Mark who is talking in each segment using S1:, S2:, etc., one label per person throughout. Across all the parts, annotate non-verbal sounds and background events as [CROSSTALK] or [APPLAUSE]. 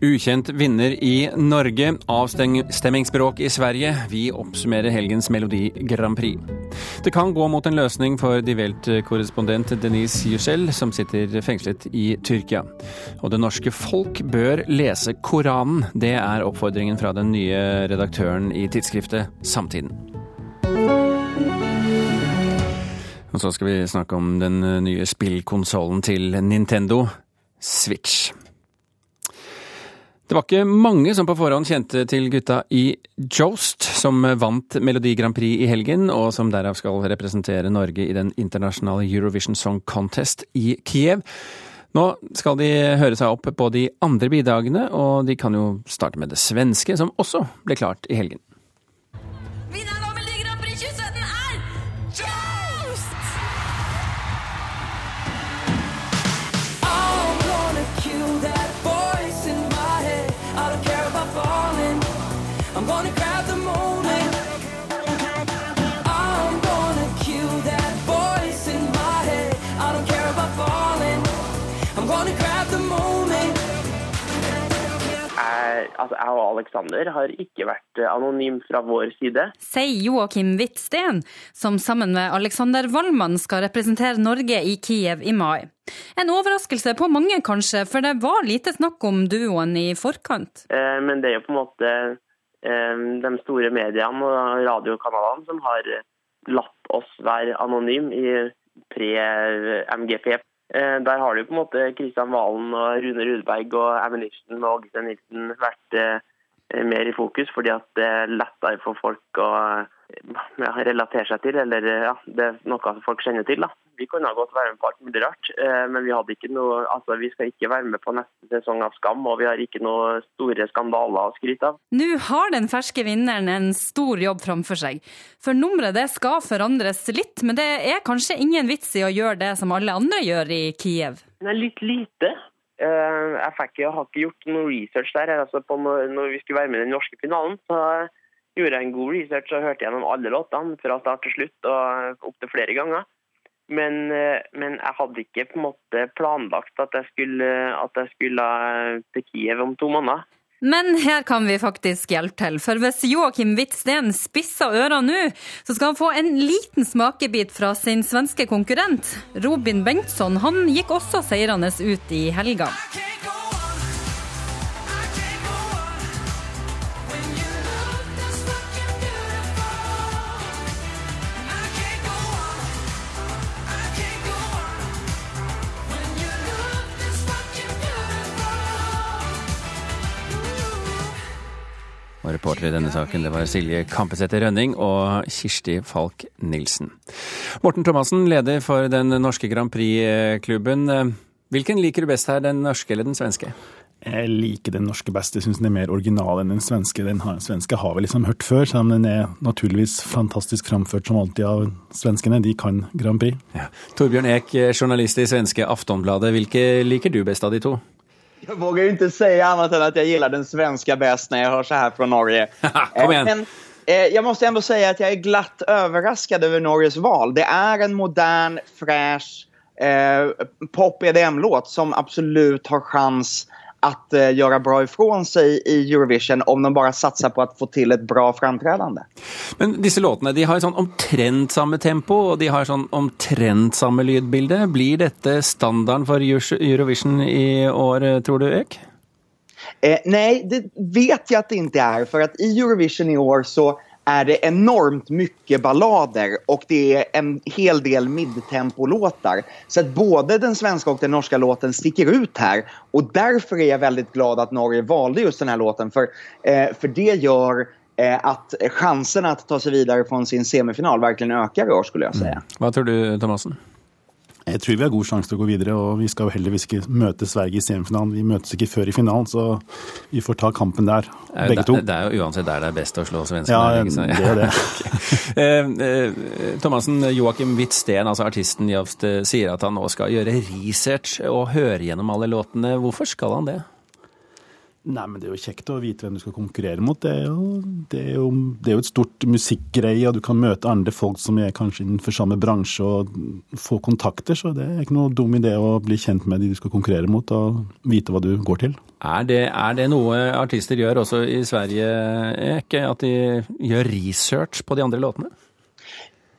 S1: Ukjent vinner i Norge, avstemmingsbråk i Sverige. Vi oppsummerer helgens Melodi Grand Prix. Det kan gå mot en løsning for de Welt-korrespondent Denise Yücel, som sitter fengslet i Tyrkia. Og det norske folk bør lese Koranen. Det er oppfordringen fra den nye redaktøren i tidsskriftet Samtiden. Og så skal vi snakke om den nye spillkonsollen til Nintendo, Switch. Det var ikke mange som på forhånd kjente til gutta i Jost, som vant Melodi Grand Prix i helgen, og som derav skal representere Norge i den internasjonale Eurovision Song Contest i Kiev. Nå skal de høre seg opp på de andre bidragene, og de kan jo starte med det svenske, som også ble klart i helgen.
S2: Altså jeg og Alexander har ikke vært eh, anonym fra vår side.
S3: Sier Joakim Hvitsten, som sammen med Alexander Wallmann skal representere Norge i Kiev i mai. En overraskelse på mange kanskje, for det var lite snakk om duoen i forkant.
S2: Eh, men det er jo på en måte eh, de store mediene og radiokanalene som har latt oss være anonyme i pre-MGP. Eh, der har det jo på en måte Kristian Valen og Rune Rudberg og Ammunition og Åge Nilsen vært eh, mer i fokus, fordi at det er lettere for folk å ja, relatere seg til, eller ja, det er noe folk kjenner til. da. Vi kunne godt være med på alt mulig rart, eh, men vi noe, altså vi skal ikke være med på neste sesong av Skam, og vi har ikke noe store skandaler å skryte av.
S3: Nå har den ferske vinneren en stor jobb framfor seg. For nummeret det skal forandres litt, men det er kanskje ingen vits i å gjøre det som alle andre gjør i Kiev?
S2: Er litt lite. Eh, jeg, fikk, jeg har ikke gjort noe research der. altså på når, når vi skulle være med i den norske finalen, så gjorde jeg en god research og hørte gjennom alle låtene fra start til slutt og opptil flere ganger. Men, eh, men, jeg hadde ikke på en måte planlagt at jeg skulle, at jeg skulle til Kiev om to måneder.
S3: Men her kan vi faktisk hjelpe til, for hvis Joakim Hvitsten spisser ørene nå, så skal han få en liten smakebit fra sin svenske konkurrent. Robin Bengtsson han gikk også seirende ut i helga.
S1: Og reporter i denne saken det var Silje Kampesæter Rønning og Kirsti Falk Nilsen. Morten Thomassen, leder for den norske Grand Prix-klubben. Hvilken liker du best her, den norske eller den svenske?
S4: Jeg liker den norske best. Jeg syns den er mer original enn den svenske. Den svenske har vi liksom hørt før, selv om den er naturligvis fantastisk framført som alltid av svenskene. De kan Grand Prix. Ja.
S1: Torbjørn Ek, journalist i svenske Aftonbladet. Hvilke liker du best av de to?
S5: Jag vågar ju inte säga annat än att jag gillar den svenska bäst när jag hör så här från Norge. [LAUGHS]
S1: Kom igen.
S5: Men eh, jag måste ändå säga att jag är glatt överraskad över Norges val. Det är en modern, fräsch eh, pop-EDM-låt som absolut har chans att eh, gjøre bra ifrån seg i Eurovision om de bare satser på å få til et bra framträdande.
S1: Men disse låtene de har sånn omtrent samme tempo, og de har sånn omtrent samme lydbilde. Blir dette standarden for Eurovision i år, tror du, Ek?
S5: Eh, nei, det vet jeg at det ikke er. For at i Eurovision i år så är det enormt mycket ballader och det är en hel del midtempolåtar. Så att både den svenska och den norska låten sticker ut här och därför är jag väldigt glad att Norge valde just den här låten för, eh, för det gör eh, at chansen att ta seg videre fra sin semifinal verkligen øker i år, skulle jeg si. Mm.
S1: Hva tror du, Thomassen?
S4: Jeg tror vi har god sjanse til å gå videre, og vi skal jo heldigvis ikke møte Sverige i semifinalen. Vi møtes ikke før i finalen, så vi får ta kampen der, begge to.
S1: Det er jo uansett der det er best å slå svenskene.
S4: Ja, det er det. [LAUGHS]
S1: okay. eh, eh, Thomassen, Joakim Hvitsten, altså artisten Jobst, eh, sier at han nå skal gjøre research og høre gjennom alle låtene. Hvorfor skal han det?
S4: Nei, men Det er jo kjekt å vite hvem du skal konkurrere mot. Det er jo, det er jo, det er jo et stort musikkgreie, og du kan møte andre folk som er kanskje innenfor samme bransje og få kontakter. Så det er ikke noe dum idé å bli kjent med de du skal konkurrere mot, og vite hva du går til.
S1: Er det, er det noe artister gjør også i Sverige, ikke? At de gjør research på de andre låtene?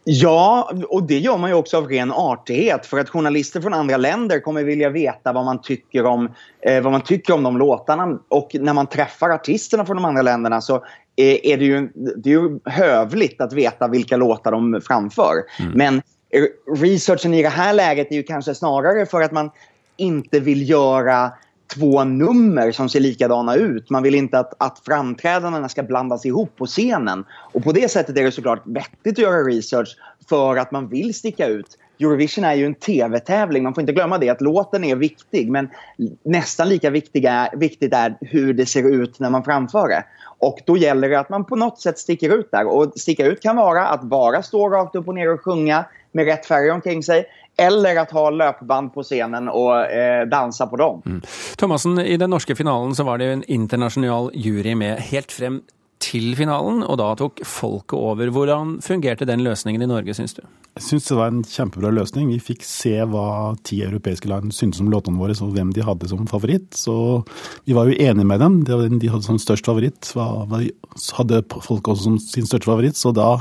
S5: Ja, och det gör man ju också av ren artighet för att journalister från andra länder kommer vilja veta vad man tycker om, eh, vad man tycker om de låtarna. Och när man träffar artisterna från de andra länderna så eh, är det ju, det är ju hövligt att veta vilka låtar de framför. Mm. Men eh, researchen i det här läget är ju kanske snarare för att man inte vill göra två nummer som ser likadana ut. Man vill inte att, att framträdandena ska blandas ihop på scenen. Och på det sättet är det såklart vettigt att göra research för att man vill sticka ut. Eurovision är ju en tv-tävling, man får inte glömma det att låten är viktig men nästan lika viktiga, viktigt är hur det ser ut när man framför det. Och då gäller det att man på något sätt sticker ut där. Och sticka ut kan vara att bara stå rakt upp och ner och sjunga med rätt färg omkring sig. Eller at ha løpeband på scenen og eh, danse på dem. Mm.
S1: Thomassen, i den norske finalen så var det en internasjonal jury med helt frem til finalen, og da tok folket over. Hvordan fungerte den løsningen i Norge, syns du?
S4: Jeg syns det var en kjempebra løsning. Vi fikk se hva ti europeiske land syntes om låtene våre, og hvem de hadde som favoritt. Så vi var jo enige med dem. De hadde som størst favoritt. Hadde folk også som sin største favoritt, så da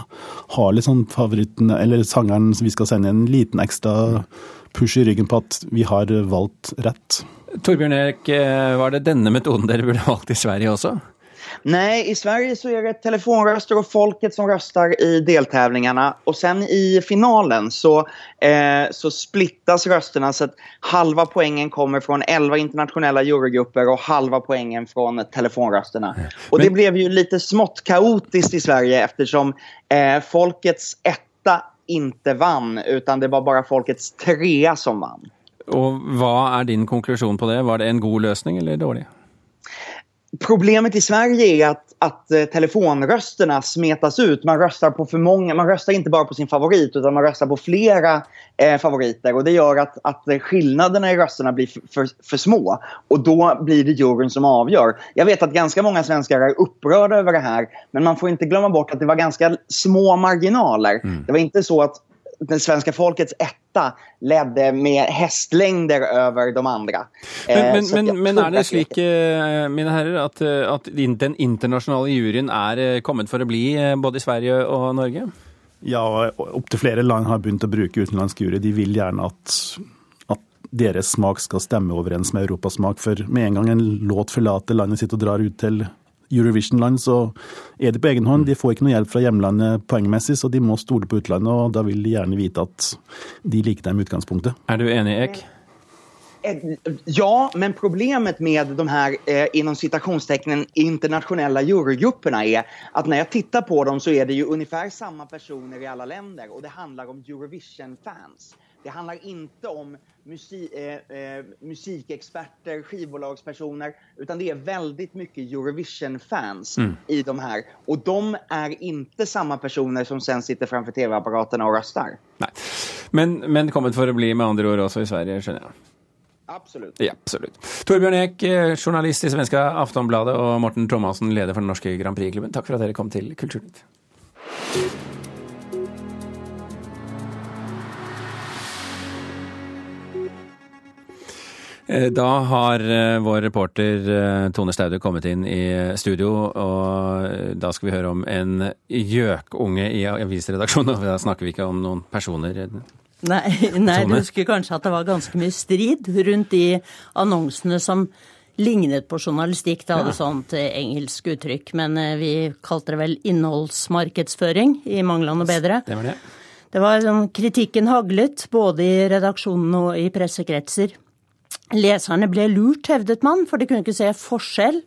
S4: har liksom favoritten, eller sangeren vi skal sende, en liten ekstra push i ryggen på at vi har valgt rett.
S1: Torbjørn Erik, eh, var det denne metoden dere burde valgt i Sverige også?
S5: Nej, i Sverige så är det telefonröster och folket som röstar i deltävlingarna. Och sen i finalen så, eh, så splittas rösterna så att halva poängen kommer från 11 internationella jurygrupper och halva poängen från telefonrösterna. Och det blev ju lite smått kaotiskt i Sverige eftersom eh, folkets etta inte vann utan det var bara folkets trea som vann.
S1: Og Hva er din konklusjon på det? Var det en god løsning eller dårlig?
S5: Problemet i Sverige är att, att eh, telefonrösterna smetas ut. Man röstar på för många. Man röstar inte bara på sin favorit utan man röstar på flera eh, favoriter. Och Det gör att, att skillnaderna i rösterna blir för, för, för, små. Och då blir det juryn som avgör. Jag vet att ganska många svenskar är upprörda över det här. Men man får inte glömma bort att det var ganska små marginaler. Mm. Det var inte så att den svenska folkets etta ledde med hestlängder över de andra.
S1: Men, men, men, men er det slik, eh, mine herrer, at, eh, at den internasjonale juryen er eh, kommet for å bli både i Sverige og Norge?
S4: Ja, opptil flere land har begynt å bruke utenlandsk jury. De vil gjerne at deres smak skal stemme overens med Europas smak. For med en gang en låt forlater landet sitt og drar ut til Eurovision-land, så er det på egen hånd. De får ikke noe hjelp fra hjemlandet poengmessig, så de må stole på utlandet. Og da vil de gjerne vite at de liker dem i utgangspunktet.
S1: Er du enig, Ek?
S5: Eh, ja, men problemet med de her eh, inom citationstecknen internationella jurygrupperna är att när jag tittar på dem så är det ju ungefär samma personer i alla länder och det handlar om Eurovision-fans. Det handlar inte om musik, eh, eh, musikexperter, skivbolagspersoner, utan det är väldigt mycket Eurovision-fans mm. i de här. Och de är inte samma personer som sen sitter framför tv-apparaterna och röstar.
S1: Nej. Men, men kommet for å bli med andre ord også i Sverige, skjønner jeg?
S5: Absolutt.
S1: Ja, absolutt. Torbjørn Eek, eh, journalist i svenska Aftonbladet, og Morten Thomassen, leder for den norske Grand Prix-klubben. Takk for at dere kom til Kulturnytt. Da har eh, vår reporter eh, Tone Staude kommet inn i studio, og da skal vi høre om en gjøkunge i avisredaksjonen. [LAUGHS] Da snakker vi ikke om noen personer.
S6: Nei, [LAUGHS] nei du husker kanskje at det var ganske mye strid rundt de annonsene som lignet på journalistikk. Det hadde ja. sånt engelsk uttrykk, men vi kalte det vel innholdsmarkedsføring, i mangel av bedre.
S1: Det var det.
S6: Det var sånn, Kritikken haglet, både i redaksjonen og i pressekretser. Leserne ble lurt, hevdet man, for de kunne ikke se forskjell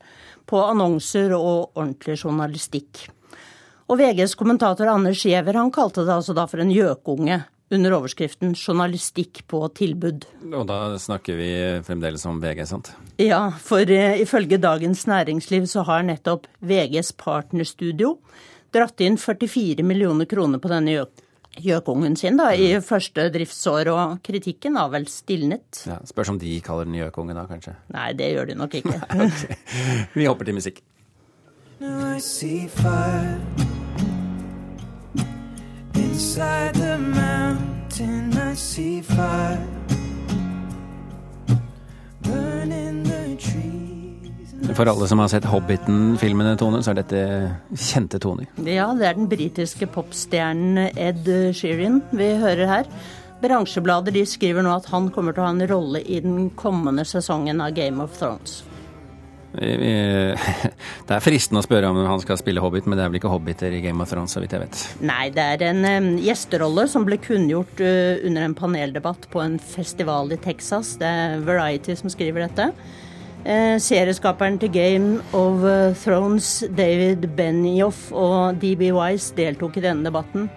S6: på annonser og ordentlig journalistikk. Og VGs kommentator Anders Giæver han kalte det altså da for en gjøkunge under overskriften 'Journalistikk på tilbud'.
S1: Og da snakker vi fremdeles om VG, sant?
S6: Ja, for uh, ifølge Dagens Næringsliv så har nettopp VGs partnerstudio dratt inn 44 millioner kroner på denne gjøkungen sin da, i første driftsår, og kritikken har vel stilnet.
S1: Ja, spørs om de kaller den gjøkungen da, kanskje.
S6: Nei, det gjør de nok ikke. [LAUGHS]
S1: okay. Vi hopper til musikk. Now I see fire Inside the mountain I see fire Burning the For alle som har sett Hobbiten-filmene, Tone, så er dette kjente toner.
S6: Ja, det er den britiske popstjernen Ed Sheeran vi hører her. Bransjeblader de skriver nå at han kommer til å ha en rolle i den kommende sesongen av Game of Thrones. [LAUGHS]
S1: Det er fristende å spørre om han skal spille Hobbit, men det er vel ikke hobbiter i Game of Thrones, så vidt jeg vet.
S6: Nei, det er en gjesterolle som ble kunngjort uh, under en paneldebatt på en festival i Texas. Det er Variety som skriver dette. Uh, serieskaperen til Game of Thrones, David Benioff og DB Wise deltok i denne debatten.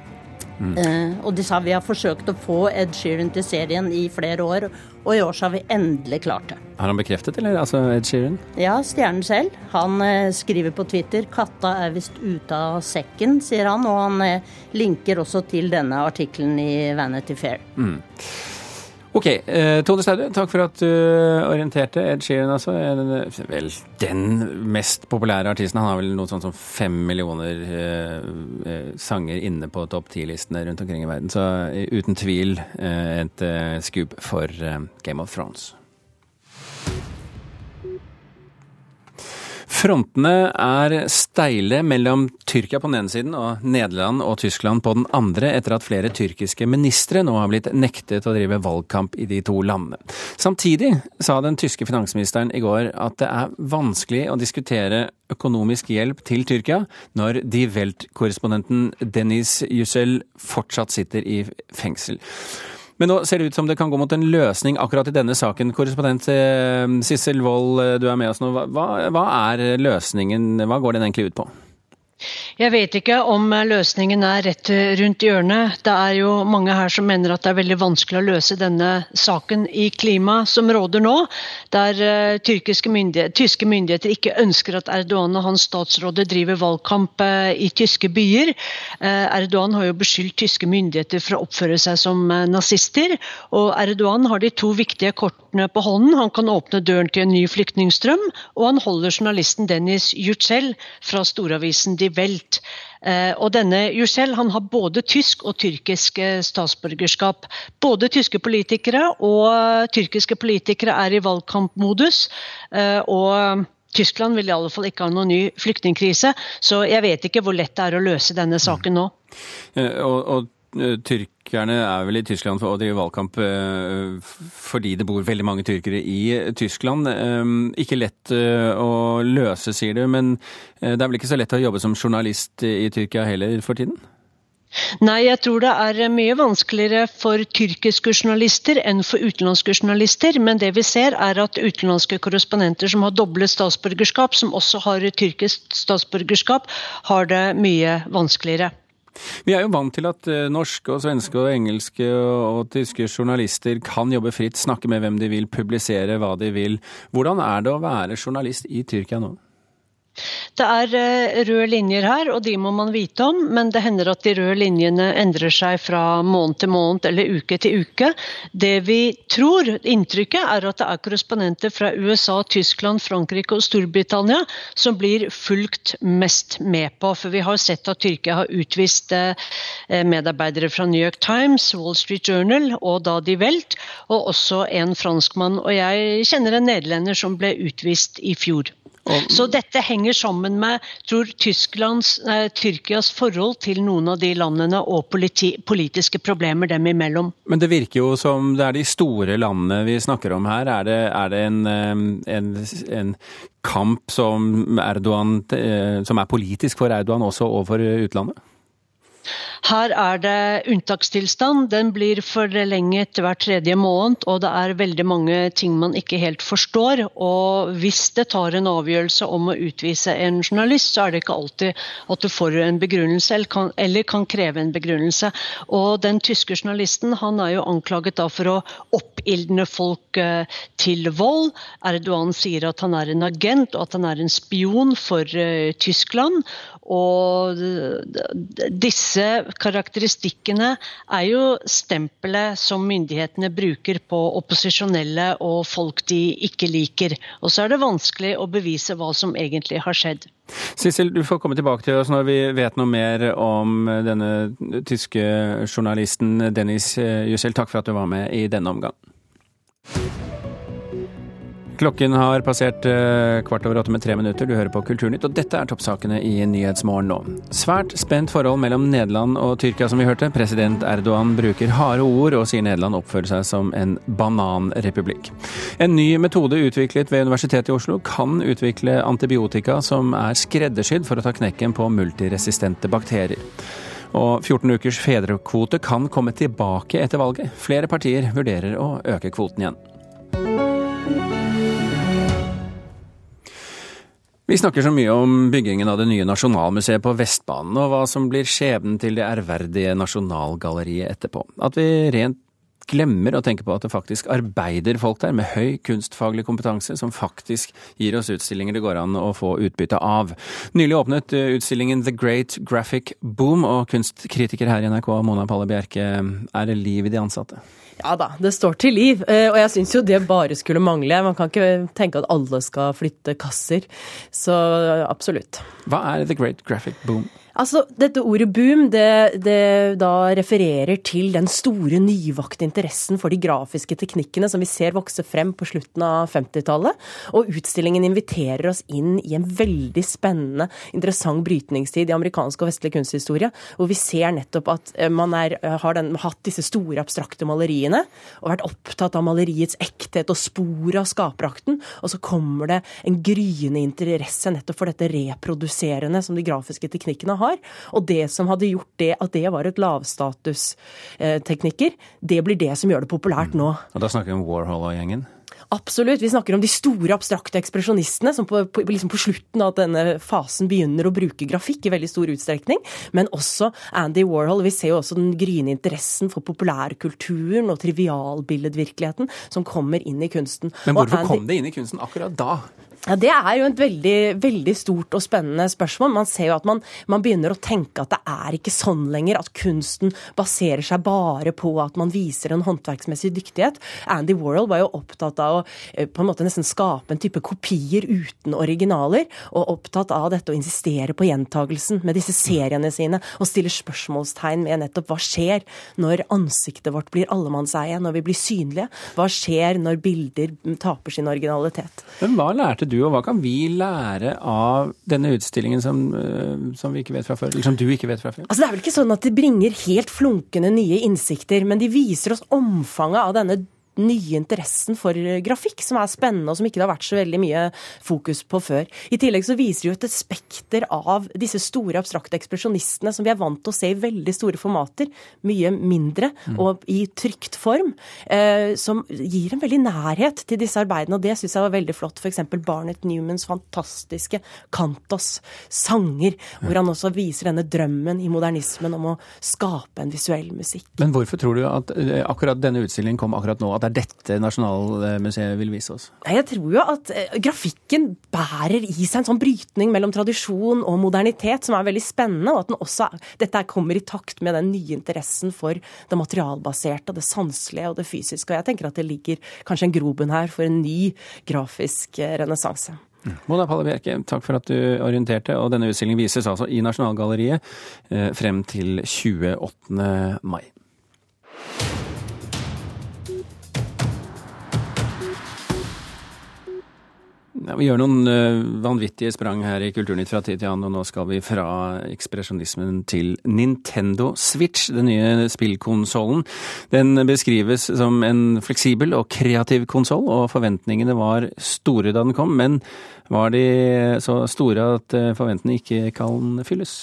S6: Mm. Uh, og de sa vi har forsøkt å få Ed Sheeran til serien i flere år, og i år så har vi endelig klart det.
S1: Har han bekreftet, eller? Altså Ed Sheeran?
S6: Ja, stjernen selv. Han uh, skriver på Twitter 'Katta er visst ute av sekken', sier han. Og han linker også til denne artikkelen i Vanity Fair. Mm.
S1: Ok, eh, Tone Staude, takk for at du orienterte. Ed Sheeran, altså. Vel, den mest populære artisten. Han har vel noe sånt som fem millioner eh, eh sanger inne på topp ti-listene rundt omkring i verden. Så eh, uten tvil eh, et eh, scoop for Game of Thrones. Frontene er steile mellom Tyrkia på den ene siden og Nederland og Tyskland på den andre, etter at flere tyrkiske ministre nå har blitt nektet å drive valgkamp i de to landene. Samtidig sa den tyske finansministeren i går at det er vanskelig å diskutere økonomisk hjelp til Tyrkia når Die Welt-korrespondenten Deniz Yücel fortsatt sitter i fengsel. Men nå ser det ut som det kan gå mot en løsning akkurat i denne saken. Korrespondent eh, Sissel Wold, eh, du er med oss nå. Hva, hva er løsningen, hva går den egentlig ut på?
S7: Jeg vet ikke om løsningen er rett rundt hjørnet. Det er jo mange her som mener at det er veldig vanskelig å løse denne saken i klimaet som råder nå, der uh, myndigheter, tyske myndigheter ikke ønsker at Erdogan og hans statsråder driver valgkamp i tyske byer. Erdogan har jo beskyldt tyske myndigheter for å oppføre seg som nazister, og Erdogan har de to viktige kortene på hånden. Han kan åpne døren til en ny flyktningstrøm, og han holder journalisten Dennis Yücel fra storavisen Die Welt. Eh, og denne Yücel har både tysk og tyrkisk eh, statsborgerskap. Både tyske politikere og tyrkiske politikere er i valgkampmodus. Eh, og Tyskland vil i alle fall ikke ha noen ny flyktningkrise, så jeg vet ikke hvor lett det er å løse denne saken nå.
S1: Og, og Eh, tyrkerne er vel i Tyskland for å drive valgkamp eh, fordi det bor veldig mange tyrkere i Tyskland. Eh, ikke lett å løse, sier du, men det er vel ikke så lett å jobbe som journalist i Tyrkia heller for tiden?
S7: Nei, jeg tror det er mye vanskeligere for tyrkiske journalister enn for utenlandske journalister. Men det vi ser er at utenlandske korrespondenter som har doble statsborgerskap, som også har tyrkisk statsborgerskap, har det mye vanskeligere.
S1: Vi er jo vant til at eh, norske og svenske og engelske og tyske journalister kan jobbe fritt, snakke med hvem de vil, publisere hva de vil. Hvordan er det å være journalist i Tyrkia nå?
S7: Det er eh, røde linjer her, og de må man vite om. Men det hender at de røde linjene endrer seg fra måned til måned eller uke til uke. Det vi tror, inntrykket, er at det er korrespondenter fra USA, Tyskland, Frankrike og Storbritannia som blir fulgt mest med på. For vi har sett at Tyrkia har utvist eh, medarbeidere fra New York Times, Wall Street Journal og da Die Welt, og også en franskmann. Og jeg kjenner en nederlender som ble utvist i fjor. Så dette henger sammen med tror Tysklands, eh, Tyrkias forhold til noen av de landene og politi, politiske problemer dem imellom.
S1: Men det virker jo som det er de store landene vi snakker om her. Er det, er det en, en, en, kamp som, Erdogan, eh, som er politisk for Erdogan også overfor utlandet?
S7: Her er det unntakstilstand. Den blir forlenget hver tredje måned, og det er veldig mange ting man ikke helt forstår. Og hvis det tar en avgjørelse om å utvise en journalist, så er det ikke alltid at du får en begrunnelse, eller kan, eller kan kreve en begrunnelse. Og den tyske journalisten han er jo anklaget da for å oppildne folk til vold. Erdogan sier at han er en agent og at han er en spion for Tyskland. Og disse karakteristikkene er jo stempelet som myndighetene bruker på opposisjonelle og folk de ikke liker. Og så er det vanskelig å bevise hva som egentlig har skjedd.
S1: Sissel, du får komme tilbake til oss når vi vet noe mer om denne tyske journalisten Dennis Jussel. Takk for at du var med i denne omgang. Klokken har passert eh, kvart over åtte med tre minutter. Du hører på Kulturnytt, og dette er toppsakene i Nyhetsmorgen nå. Svært spent forhold mellom Nederland og Tyrkia, som vi hørte. President Erdogan bruker harde ord og sier Nederland oppfører seg som en bananrepublikk. En ny metode utviklet ved Universitetet i Oslo kan utvikle antibiotika som er skreddersydd for å ta knekken på multiresistente bakterier. Og 14 ukers fedrekvote kan komme tilbake etter valget. Flere partier vurderer å øke kvoten igjen. Vi snakker så mye om byggingen av det nye Nasjonalmuseet på Vestbanen, og hva som blir skjebnen til det ærverdige Nasjonalgalleriet etterpå. At vi rent glemmer å tenke på at det faktisk arbeider folk der med høy kunstfaglig kompetanse, som faktisk gir oss utstillinger det går an å få utbytte av. Nylig åpnet utstillingen The Great Graphic Boom, og kunstkritiker her i NRK, Mona Palle Bjerke, er det liv i de ansatte?
S8: Ja da, det står til liv. Eh, og jeg syns jo det bare skulle mangle. Man kan ikke tenke at alle skal flytte kasser. Så absolutt.
S1: Hva er The Great Graphic Boom?
S8: Altså, Dette ordet boom det, det, da refererer til den store, nyvakte interessen for de grafiske teknikkene som vi ser vokse frem på slutten av 50-tallet. Og utstillingen inviterer oss inn i en veldig spennende, interessant brytningstid i amerikansk og vestlig kunsthistorie, hvor vi ser nettopp at eh, man er, eh, har den, hatt disse store, abstrakte maleriene og vært opptatt av maleriets ekthet og spor av skaperakten, og så kommer det en gryende interesse nettopp for dette reproduserende som de grafiske teknikkene har har. Og det som hadde gjort det, at det var et lavstatusteknikker, det blir det som gjør det populært nå.
S1: Og da snakker vi om Warhol og gjengen?
S8: Absolutt. Vi snakker om de store abstrakte ekspresjonistene som på, på, liksom på, slutten av denne fasen begynner å bruke grafikk i veldig stor utstrekning. Men også Andy Warhol. Vi ser jo også den gryende interessen for populærkulturen og trivialbilledvirkeligheten som kommer inn i kunsten.
S1: Men hvorfor Andy... kom det inn i kunsten akkurat da?
S8: Ja, Det er jo et veldig, veldig stort og spennende spørsmål. Man ser jo at man, man, begynner å tenke at det er ikke sånn lenger at kunsten baserer seg bare på at man viser en håndverksmessig dyktighet. Andy Warhol var jo opptatt av å eh, på en måte nesten skape en type kopier uten originaler, og opptatt av dette å insistere på gjentagelsen med disse seriene sine, og stille spørsmålstegn med nettopp hva skjer når ansiktet vårt blir allemannseie, når vi blir synlige? Hva skjer når bilder taper sin originalitet?
S1: Men hva lærte du du, og hva kan vi lære av denne utstillingen som, eh, som, vi ikke vet fra før, eller som du ikke vet fra før?
S8: Altså, det er vel ikke sånn at de bringer helt flunkende nye innsikter, men de viser oss omfanget av denne nye interessen for grafikk, som er spennende og som ikke det har vært så veldig mye fokus på før. I tillegg så viser det jo et spekter av disse store abstrakte ekspresjonistene som vi er vant til å se i veldig store formater, mye mindre mm. og i trygt form, eh, som gir en veldig nærhet til disse arbeidene. Og det syns jeg var veldig flott. F.eks. Barnett Newmans fantastiske Kantos sanger, hvor han også viser denne drømmen i modernismen om å skape en visuell musikk.
S1: Men hvorfor tror du at eh, akkurat denne utstillingen kom akkurat nå? at det er dette Nasjonalmuseet vil vise oss?
S8: Jeg tror jo at eh, grafikken bærer i seg en sånn brytning mellom tradisjon og modernitet som er veldig spennende, og at den også, dette kommer i takt med den nye interessen for det materialbaserte, det sanselige og det fysiske. Og jeg tenker at det ligger kanskje en grobunn her for en ny grafisk eh, renessanse.
S1: Mm. Mona Palle Bjerke, takk for at du orienterte. og Denne utstillingen vises altså i Nasjonalgalleriet eh, frem til 28. mai. Vi gjør noen uh, vanvittige sprang her i Kulturnytt fra tid til annen, og nå skal vi fra ekspresjonismen til Nintendo Switch, den nye spillkonsollen. Den beskrives som en fleksibel og kreativ konsoll, og forventningene var store da den kom, men var de så store at eh, forventningene ikke kan fylles?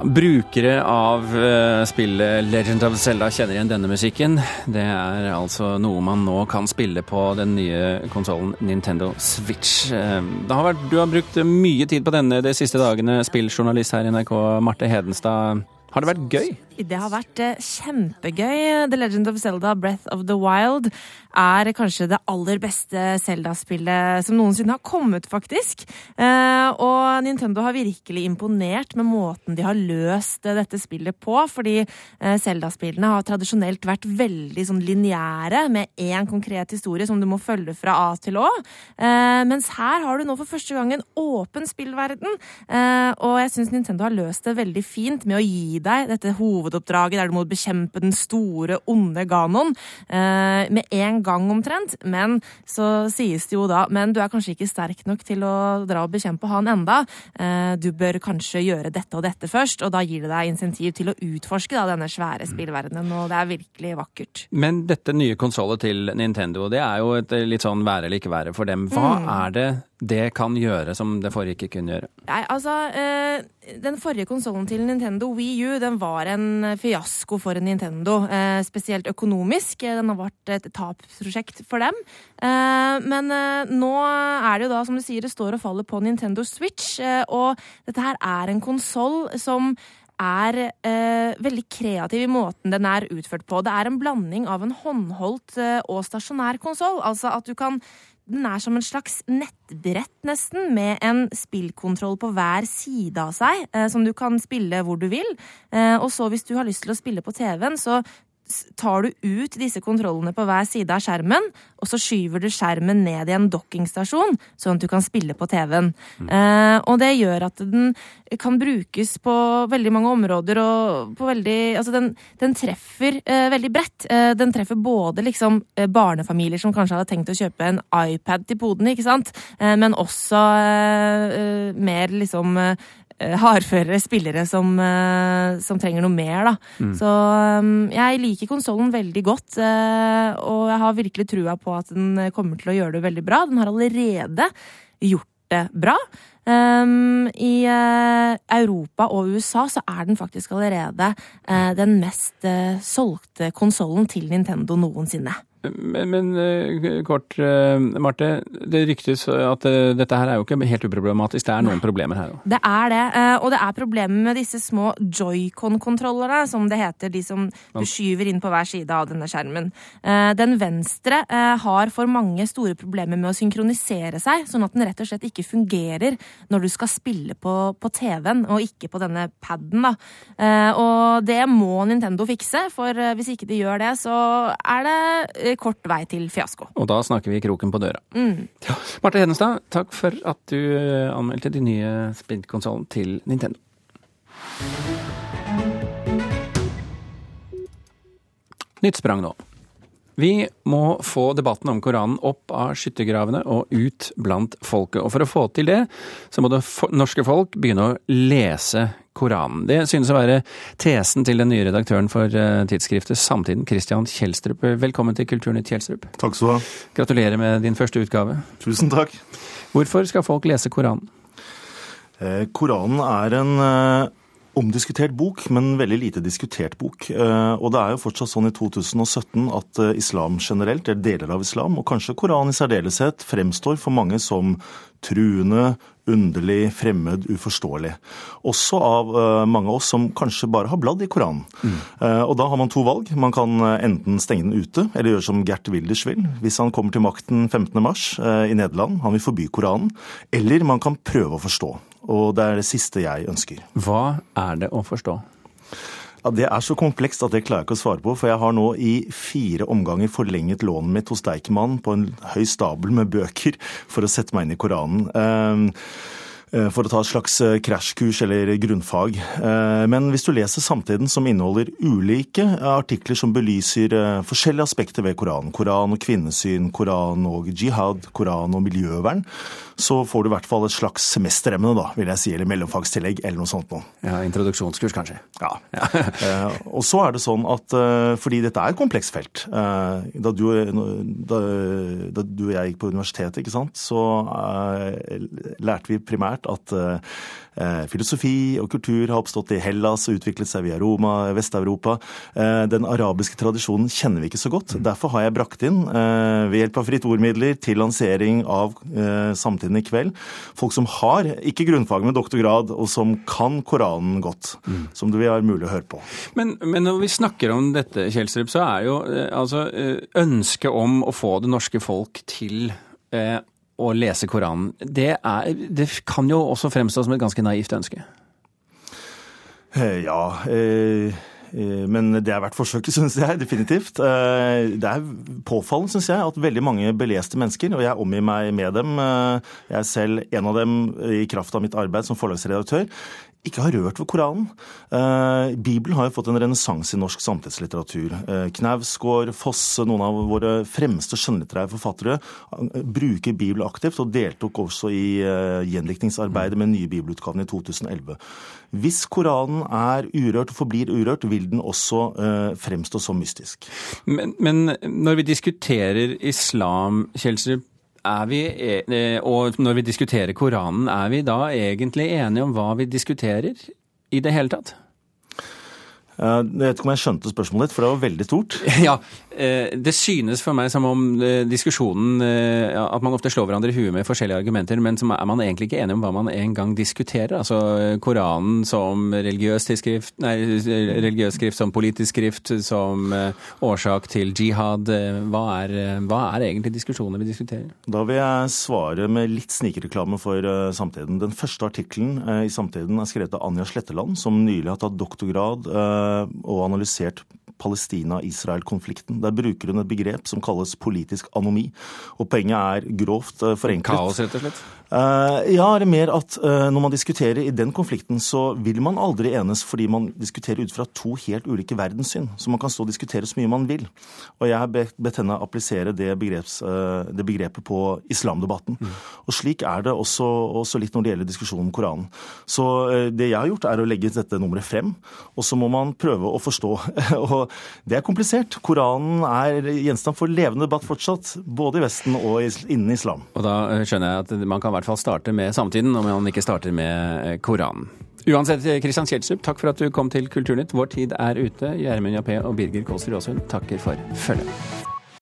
S1: Brukere av uh, spillet Legend of Zelda kjenner igjen denne musikken. Det er altså noe man nå kan spille på den nye konsollen Nintendo Switch. Uh, har vært, du har brukt mye tid på denne de siste dagene, spilljournalist her i NRK, Marte Hedenstad. Har det vært gøy?
S9: Det har vært eh, kjempegøy. The Legend of Zelda Breath of the Wild er kanskje det aller beste Zelda-spillet som noensinne har kommet, faktisk. Eh, og Nintendo har virkelig imponert med måten de har løst dette spillet på. Fordi eh, Zelda-spillene har tradisjonelt vært veldig sånn lineære, med én konkret historie som du må følge fra A til Å. Mens her har du nå for første gang en åpen spillverden. Og jeg syns Nintendo har løst det veldig fint med å gi deg dette hovedoppdraget hovedoppdraget der du må bekjempe den store, onde Ganon eh, med en gang omtrent. Men så sies det jo da Men du er kanskje ikke sterk nok til å dra og bekjempe han enda. Eh, du bør kanskje gjøre dette og dette først, og da gir det deg insentiv til å utforske da, denne svære spillverdenen, og det er virkelig vakkert.
S1: Men dette nye konsollet til Nintendo, det er jo et litt sånn være eller ikke være for dem. Hva mm. er det det kan gjøre som det forrige ikke kunne gjøre?
S9: Nei, altså, eh, Den forrige konsollen til Nintendo, Wii U, den var en fiasko for Nintendo. Eh, spesielt økonomisk. Den har vært et tapsprosjekt for dem. Eh, men nå er det jo da, som du sier, det står og faller på Nintendo Switch. og dette her er en konsoll som er eh, veldig kreativ i måten den er utført på. Det er en blanding av en håndholdt eh, og stasjonær konsoll. Altså at du kan den er som en slags nettbrett, nesten, med en spillkontroll på hver side av seg, eh, som du kan spille hvor du vil. Eh, og så, hvis du har lyst til å spille på TV-en, så tar du ut disse kontrollene på hver side av skjermen, og så skyver du skjermen ned i en dokkingstasjon, sånn at du kan spille på TV-en. Mm. Eh, og det gjør at den kan brukes på veldig mange områder, og på veldig Altså, den, den treffer eh, veldig bredt. Eh, den treffer både liksom eh, barnefamilier som kanskje hadde tenkt å kjøpe en iPad til poden, ikke sant, eh, men også eh, mer liksom Eh, hardføre spillere som, eh, som, trenger noe mer, da. Mm. Så um, jeg liker konsollen veldig godt, eh, og jeg har virkelig trua på at den kommer til å gjøre det veldig bra. Den har allerede gjort det bra. Um, I uh, Europa og USA så er den faktisk allerede uh, den mest uh, solgte konsollen til Nintendo noensinne.
S1: Men, men, eh, kort, eh, Marte. Det ryktes at eh, dette her er jo ikke helt uproblematisk. Det er noen problemer her òg?
S9: Det er det. Og det er problemer med disse små joycon-kontrollerne, som det heter. De som du skyver inn på hver side av denne skjermen. Den venstre har for mange store problemer med å synkronisere seg, sånn at den rett og slett ikke fungerer når du skal spille på, på TV-en, og ikke på denne paden, da. Og det må Nintendo fikse, for hvis ikke de gjør det, så er det kort vei til fiasko.
S1: Og da snakker vi kroken på døra. Mm. Ja. Marte Hedenstad, takk for at du eh, anmeldte de nye spillkonsollen til Nintendo. Nytt sprang nå. Vi må få debatten om Koranen opp av skyttergravene og ut blant folket. Og for å få til det, så må det norske folk begynne å lese Koranen. Det synes å være tesen til den nye redaktøren for eh, tidsskriftet Samtiden, Christian Kjelstrup. Velkommen til Kulturnytt, Kjelstrup.
S10: Takk skal du ha.
S1: Gratulerer med din første utgave.
S10: Tusen takk.
S1: Hvorfor skal folk lese Koranen?
S10: Eh, Koranen er en eh, omdiskutert bok, men veldig lite diskutert bok. Og det er jo fortsatt sånn i 2017 at islam generelt, eller deler av islam, og kanskje Koranen i særdeleshet, fremstår for mange som truende, underlig, fremmed, uforståelig. Også av uh, mange av oss som kanskje bare har bladd i Koranen. Mm. Uh, og da har man to valg. Man kan uh, enten stenge den ute, eller gjøre som Gert Wilders vil. Hvis han kommer til makten 15.3 i Nederland, han vil forby Koranen. Eller man kan prøve å forstå. Og det er det siste jeg ønsker.
S1: Hva er det å forstå?
S10: Ja, Det er så komplekst at det klarer jeg ikke å svare på. For jeg har nå i fire omganger forlenget lånet mitt hos Deichman på en høy stabel med bøker for å sette meg inn i Koranen. Uh, Eh, for å ta et slags eh, krasjkurs eller grunnfag. Eh, men hvis du leser Samtiden, som inneholder ulike artikler som belyser forskjellige aspekter ved Koranen, Koran og kvinnesyn, Koran og jihad, Koran og miljøvern, så får du i hvert fall et slags semesteremne, da, vil jeg si, eller mellomfagstillegg eller noe sånt noe.
S1: Ja, Introduksjonskurs, kanskje.
S10: Ja. ja. [LAUGHS] og så er det sånn at fordi dette er et komplekst felt Da du, da, da du og jeg gikk på universitetet, ikke sant, så lærte vi primært at Eh, filosofi og kultur har oppstått i Hellas og utviklet seg via Roma, Vest-Europa. Eh, den arabiske tradisjonen kjenner vi ikke så godt. Derfor har jeg brakt inn, eh, ved hjelp av fritt ordmidler til lansering av Samtiden i kveld, folk som har ikke grunnfag, med doktorgrad, og som kan Koranen godt. Mm. Som det vil være mulig å høre på.
S1: Men, men når vi snakker om dette, Kjelstrup, så er jo altså ønsket om å få det norske folk til å lese Koranen, det, er, det kan jo også fremstå som et ganske naivt ønske?
S10: Eh, ja. Eh, eh, men det er verdt forsøket, [LAUGHS] syns jeg. Definitivt. Det er påfallende, syns jeg, at veldig mange beleste mennesker, og jeg omgir meg med dem, jeg er selv en av dem i kraft av mitt arbeid som forlagsredaktør, ikke har rørt ved Koranen. Eh, Bibelen har jo fått en renessanse i norsk samtidslitteratur. Eh, Knausgård, Fosse, noen av våre fremste skjønnlitterære forfattere eh, bruker Bibelen aktivt, og deltok også i eh, gjendiktningsarbeidet med den nye bibelutgaven i 2011. Hvis Koranen er urørt og forblir urørt, vil den også eh, fremstå som mystisk.
S1: Men, men, når vi diskuterer islam, Kjelsrup, vi, e- og når vi diskuterer Koranen, er vi da egentlig enige om hva vi diskuterer i det hele tatt?
S10: Jeg vet ikke om jeg skjønte spørsmålet ditt, for det var veldig stort. [LAUGHS]
S1: Ja, Eh, det synes for meg som om eh, diskusjonen eh, At man ofte slår hverandre i huet med forskjellige argumenter, men så er man egentlig ikke enig om hva man en gang diskuterer. Altså Koranen som religiøs, skrift, nei, religiøs skrift, som politisk skrift, som årsak til jihad. Hva er, hva er egentlig diskusjonene vi diskuterer?
S10: Da vil jeg svare med litt snikreklame for Samtiden. Den første artikkelen i Samtiden er skrevet av Anja Sletteland, som nylig har tatt doktorgrad og analysert Palestina-Israel-konflikten. Der bruker hun et begrep som kalles politisk anomi. Og poenget er grovt eh, forenklet.
S1: Kaos, rett og slett?
S10: Uh, ja, det er mer at uh, når man diskuterer i den konflikten, så vil man aldri enes fordi man diskuterer ut fra to helt ulike verdenssyn. Så man kan stå og diskutere så mye man vil. Og jeg har bedt henne applisere det, begreps, det begrepet på islamdebatten. Mm. Og slik er det også, også, litt når det gjelder diskusjonen om Koranen. Så det jeg har gjort, er å legge dette nummeret frem, og så må man prøve å forstå. [LAUGHS] og det er komplisert. Koranen er gjenstand for levende debatt fortsatt, både i Vesten og innen islam.
S1: Og da skjønner jeg at man kan i hvert fall starte med samtiden, om man ikke starter med eh, Koranen. Uansett, Kristian Kjelstrup, takk for at du kom til Kulturnytt. Vår tid er ute. Gjermund Jappé og Birger Kåsrud Aasund takker for følget.